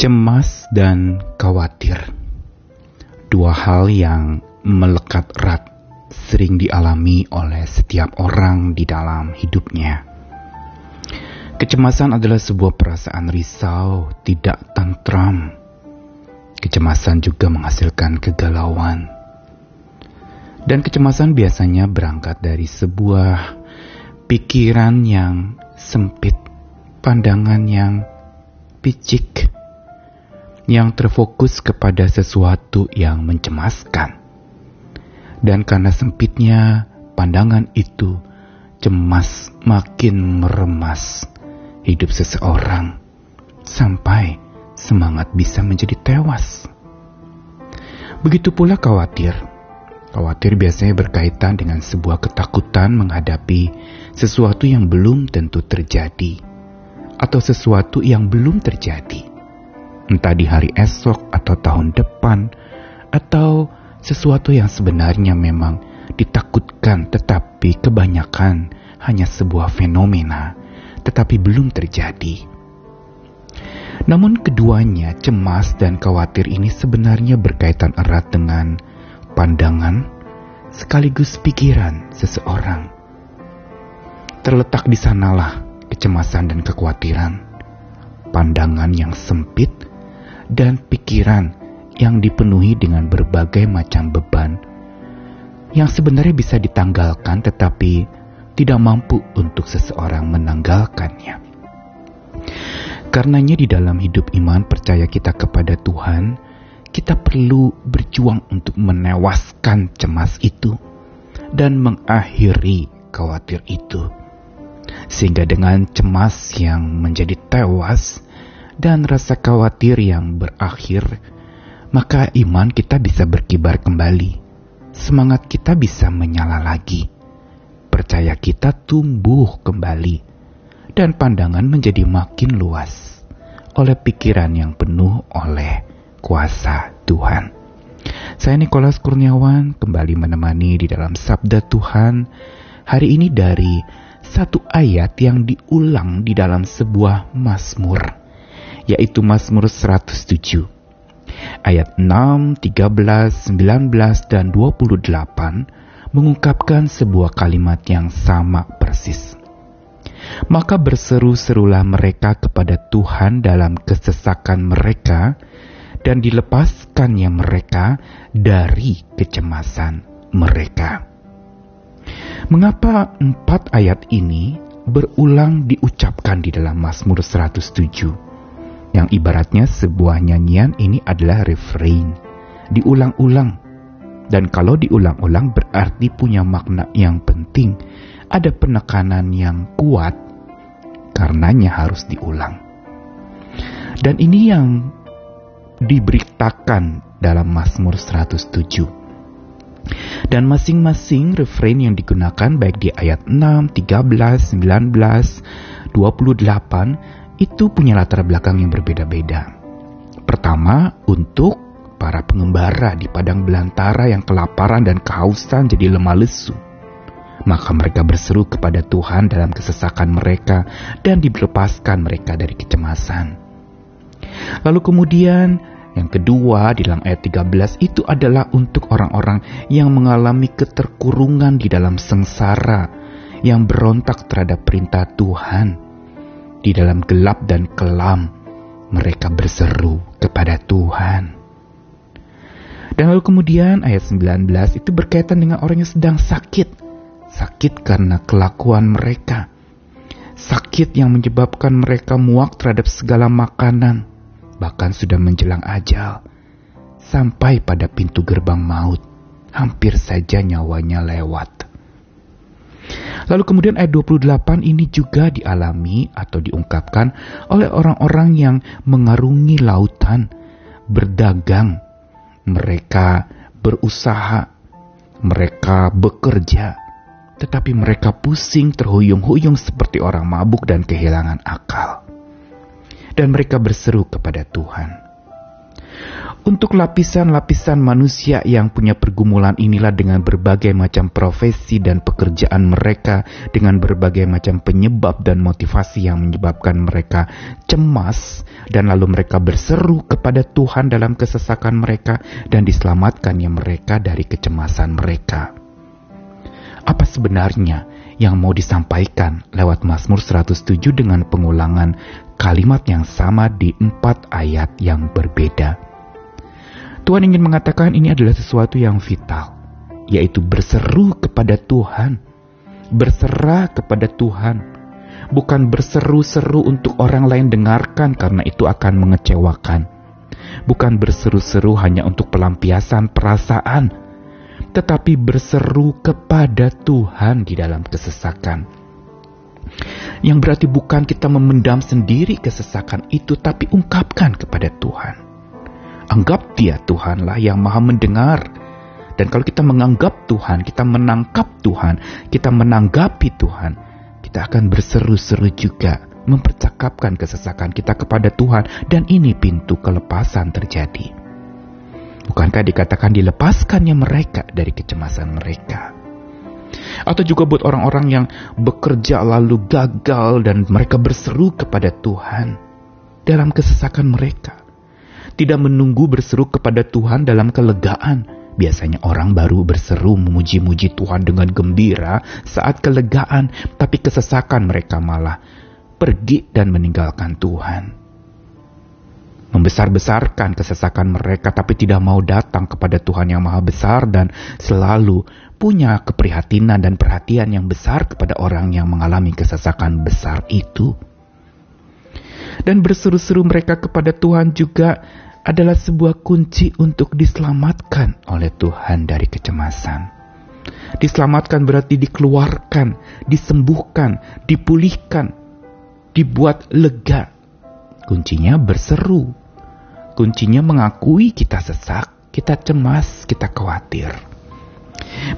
Cemas dan khawatir, dua hal yang melekat erat, sering dialami oleh setiap orang di dalam hidupnya. Kecemasan adalah sebuah perasaan risau, tidak tantram. Kecemasan juga menghasilkan kegalauan. Dan kecemasan biasanya berangkat dari sebuah pikiran yang sempit, pandangan yang picik, yang terfokus kepada sesuatu yang mencemaskan. Dan karena sempitnya pandangan itu, cemas makin meremas hidup seseorang sampai semangat bisa menjadi tewas. Begitu pula khawatir. Khawatir biasanya berkaitan dengan sebuah ketakutan menghadapi sesuatu yang belum tentu terjadi atau sesuatu yang belum terjadi. Entah di hari esok atau tahun depan atau sesuatu yang sebenarnya memang ditakutkan tetapi kebanyakan hanya sebuah fenomena tetapi belum terjadi. Namun keduanya, cemas dan khawatir ini sebenarnya berkaitan erat dengan pandangan sekaligus pikiran seseorang. Terletak di sanalah kecemasan dan kekhawatiran, pandangan yang sempit dan pikiran yang dipenuhi dengan berbagai macam beban yang sebenarnya bisa ditanggalkan tetapi tidak mampu untuk seseorang menanggalkannya. Karenanya di dalam hidup iman percaya kita kepada Tuhan, kita perlu berjuang untuk menewaskan cemas itu dan mengakhiri khawatir itu. Sehingga dengan cemas yang menjadi tewas dan rasa khawatir yang berakhir, maka iman kita bisa berkibar kembali. Semangat kita bisa menyala lagi percaya kita tumbuh kembali dan pandangan menjadi makin luas oleh pikiran yang penuh oleh kuasa Tuhan. Saya Nikolas Kurniawan kembali menemani di dalam Sabda Tuhan hari ini dari satu ayat yang diulang di dalam sebuah Mazmur, yaitu Mazmur 107. Ayat 6, 13, 19, dan 28 mengungkapkan sebuah kalimat yang sama persis. Maka berseru-serulah mereka kepada Tuhan dalam kesesakan mereka, dan dilepaskannya mereka dari kecemasan mereka. Mengapa empat ayat ini berulang diucapkan di dalam Mazmur 107? Yang ibaratnya sebuah nyanyian ini adalah refrain, diulang-ulang dan kalau diulang-ulang berarti punya makna yang penting. Ada penekanan yang kuat, karenanya harus diulang. Dan ini yang diberitakan dalam Mazmur 107. Dan masing-masing refrain yang digunakan baik di ayat 6, 13, 19, 28 itu punya latar belakang yang berbeda-beda. Pertama, untuk para pengembara di padang belantara yang kelaparan dan kehausan jadi lemah lesu. Maka mereka berseru kepada Tuhan dalam kesesakan mereka dan dilepaskan mereka dari kecemasan. Lalu kemudian yang kedua di dalam ayat 13 itu adalah untuk orang-orang yang mengalami keterkurungan di dalam sengsara, yang berontak terhadap perintah Tuhan. Di dalam gelap dan kelam, mereka berseru kepada Tuhan. Dan lalu kemudian ayat 19 itu berkaitan dengan orang yang sedang sakit. Sakit karena kelakuan mereka. Sakit yang menyebabkan mereka muak terhadap segala makanan. Bahkan sudah menjelang ajal. Sampai pada pintu gerbang maut. Hampir saja nyawanya lewat. Lalu kemudian ayat 28 ini juga dialami atau diungkapkan oleh orang-orang yang mengarungi lautan, berdagang, mereka berusaha, mereka bekerja, tetapi mereka pusing terhuyung-huyung seperti orang mabuk dan kehilangan akal. Dan mereka berseru kepada Tuhan. Untuk lapisan-lapisan manusia yang punya pergumulan inilah dengan berbagai macam profesi dan pekerjaan mereka, dengan berbagai macam penyebab dan motivasi yang menyebabkan mereka cemas, dan lalu mereka berseru kepada Tuhan dalam kesesakan mereka, dan diselamatkannya mereka dari kecemasan mereka. Apa sebenarnya yang mau disampaikan lewat Mazmur 107 dengan pengulangan kalimat yang sama di empat ayat yang berbeda? Tuhan ingin mengatakan ini adalah sesuatu yang vital, yaitu berseru kepada Tuhan, berserah kepada Tuhan, bukan berseru-seru untuk orang lain dengarkan karena itu akan mengecewakan, bukan berseru-seru hanya untuk pelampiasan perasaan, tetapi berseru kepada Tuhan di dalam kesesakan. Yang berarti bukan kita memendam sendiri kesesakan itu, tapi ungkapkan kepada Tuhan. Anggap dia Tuhanlah yang maha mendengar. Dan kalau kita menganggap Tuhan, kita menangkap Tuhan, kita menanggapi Tuhan, kita akan berseru-seru juga mempercakapkan kesesakan kita kepada Tuhan dan ini pintu kelepasan terjadi. Bukankah dikatakan dilepaskannya mereka dari kecemasan mereka? Atau juga buat orang-orang yang bekerja lalu gagal dan mereka berseru kepada Tuhan dalam kesesakan mereka tidak menunggu berseru kepada Tuhan dalam kelegaan. Biasanya orang baru berseru memuji-muji Tuhan dengan gembira saat kelegaan, tapi kesesakan mereka malah pergi dan meninggalkan Tuhan. Membesar-besarkan kesesakan mereka, tapi tidak mau datang kepada Tuhan yang Maha Besar dan selalu punya keprihatinan dan perhatian yang besar kepada orang yang mengalami kesesakan besar itu. Dan berseru-seru mereka kepada Tuhan juga adalah sebuah kunci untuk diselamatkan oleh Tuhan dari kecemasan. Diselamatkan berarti dikeluarkan, disembuhkan, dipulihkan, dibuat lega. Kuncinya berseru. Kuncinya mengakui kita sesak, kita cemas, kita khawatir.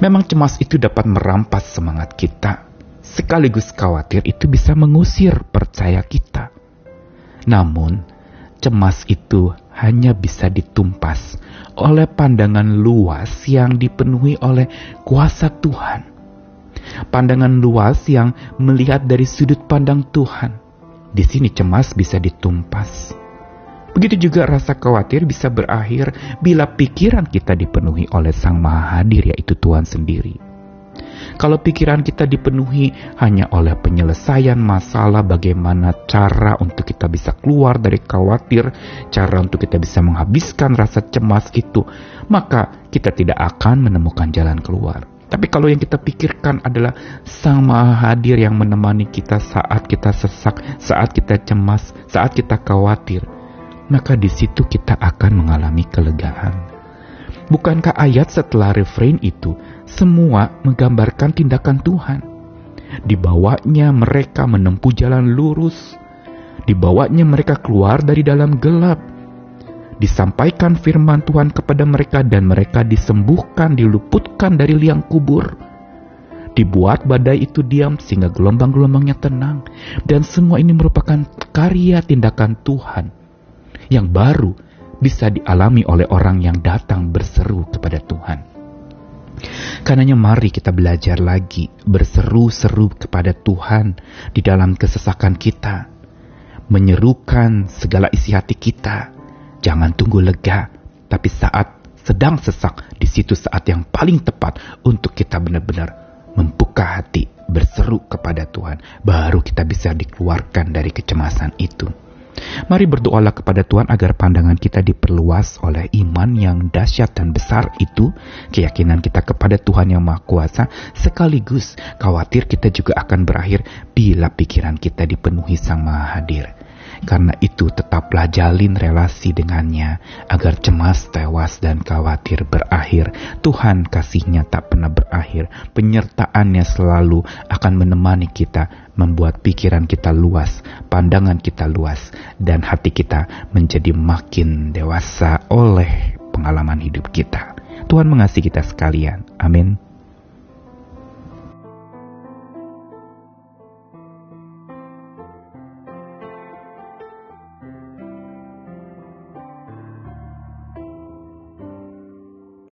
Memang cemas itu dapat merampas semangat kita. Sekaligus khawatir itu bisa mengusir percaya kita. Namun, cemas itu hanya bisa ditumpas oleh pandangan luas yang dipenuhi oleh kuasa Tuhan. Pandangan luas yang melihat dari sudut pandang Tuhan. Di sini cemas bisa ditumpas. Begitu juga rasa khawatir bisa berakhir bila pikiran kita dipenuhi oleh Sang Maha Hadir yaitu Tuhan sendiri. Kalau pikiran kita dipenuhi hanya oleh penyelesaian masalah, bagaimana cara untuk kita bisa keluar dari khawatir, cara untuk kita bisa menghabiskan rasa cemas itu, maka kita tidak akan menemukan jalan keluar. Tapi kalau yang kita pikirkan adalah Sang Maha Hadir yang menemani kita saat kita sesak, saat kita cemas, saat kita khawatir, maka di situ kita akan mengalami kelegaan. Bukankah ayat setelah refrain itu semua menggambarkan tindakan Tuhan? Dibawanya mereka menempuh jalan lurus. Dibawanya mereka keluar dari dalam gelap. Disampaikan firman Tuhan kepada mereka dan mereka disembuhkan, diluputkan dari liang kubur. Dibuat badai itu diam sehingga gelombang-gelombangnya tenang. Dan semua ini merupakan karya tindakan Tuhan yang baru bisa dialami oleh orang yang datang berseru kepada Tuhan. Karenanya mari kita belajar lagi berseru-seru kepada Tuhan di dalam kesesakan kita. Menyerukan segala isi hati kita. Jangan tunggu lega, tapi saat sedang sesak, di situ saat yang paling tepat untuk kita benar-benar membuka hati, berseru kepada Tuhan. Baru kita bisa dikeluarkan dari kecemasan itu. Mari berdoalah kepada Tuhan agar pandangan kita diperluas oleh iman yang dahsyat dan besar itu, keyakinan kita kepada Tuhan yang Maha Kuasa, sekaligus khawatir kita juga akan berakhir bila pikiran kita dipenuhi Sang Maha Hadir. Karena itu tetaplah jalin relasi dengannya agar cemas, tewas, dan khawatir berakhir. Tuhan kasihnya tak pernah berakhir. Penyertaannya selalu akan menemani kita, membuat pikiran kita luas, pandangan kita luas, dan hati kita menjadi makin dewasa oleh pengalaman hidup kita. Tuhan mengasihi kita sekalian. Amin.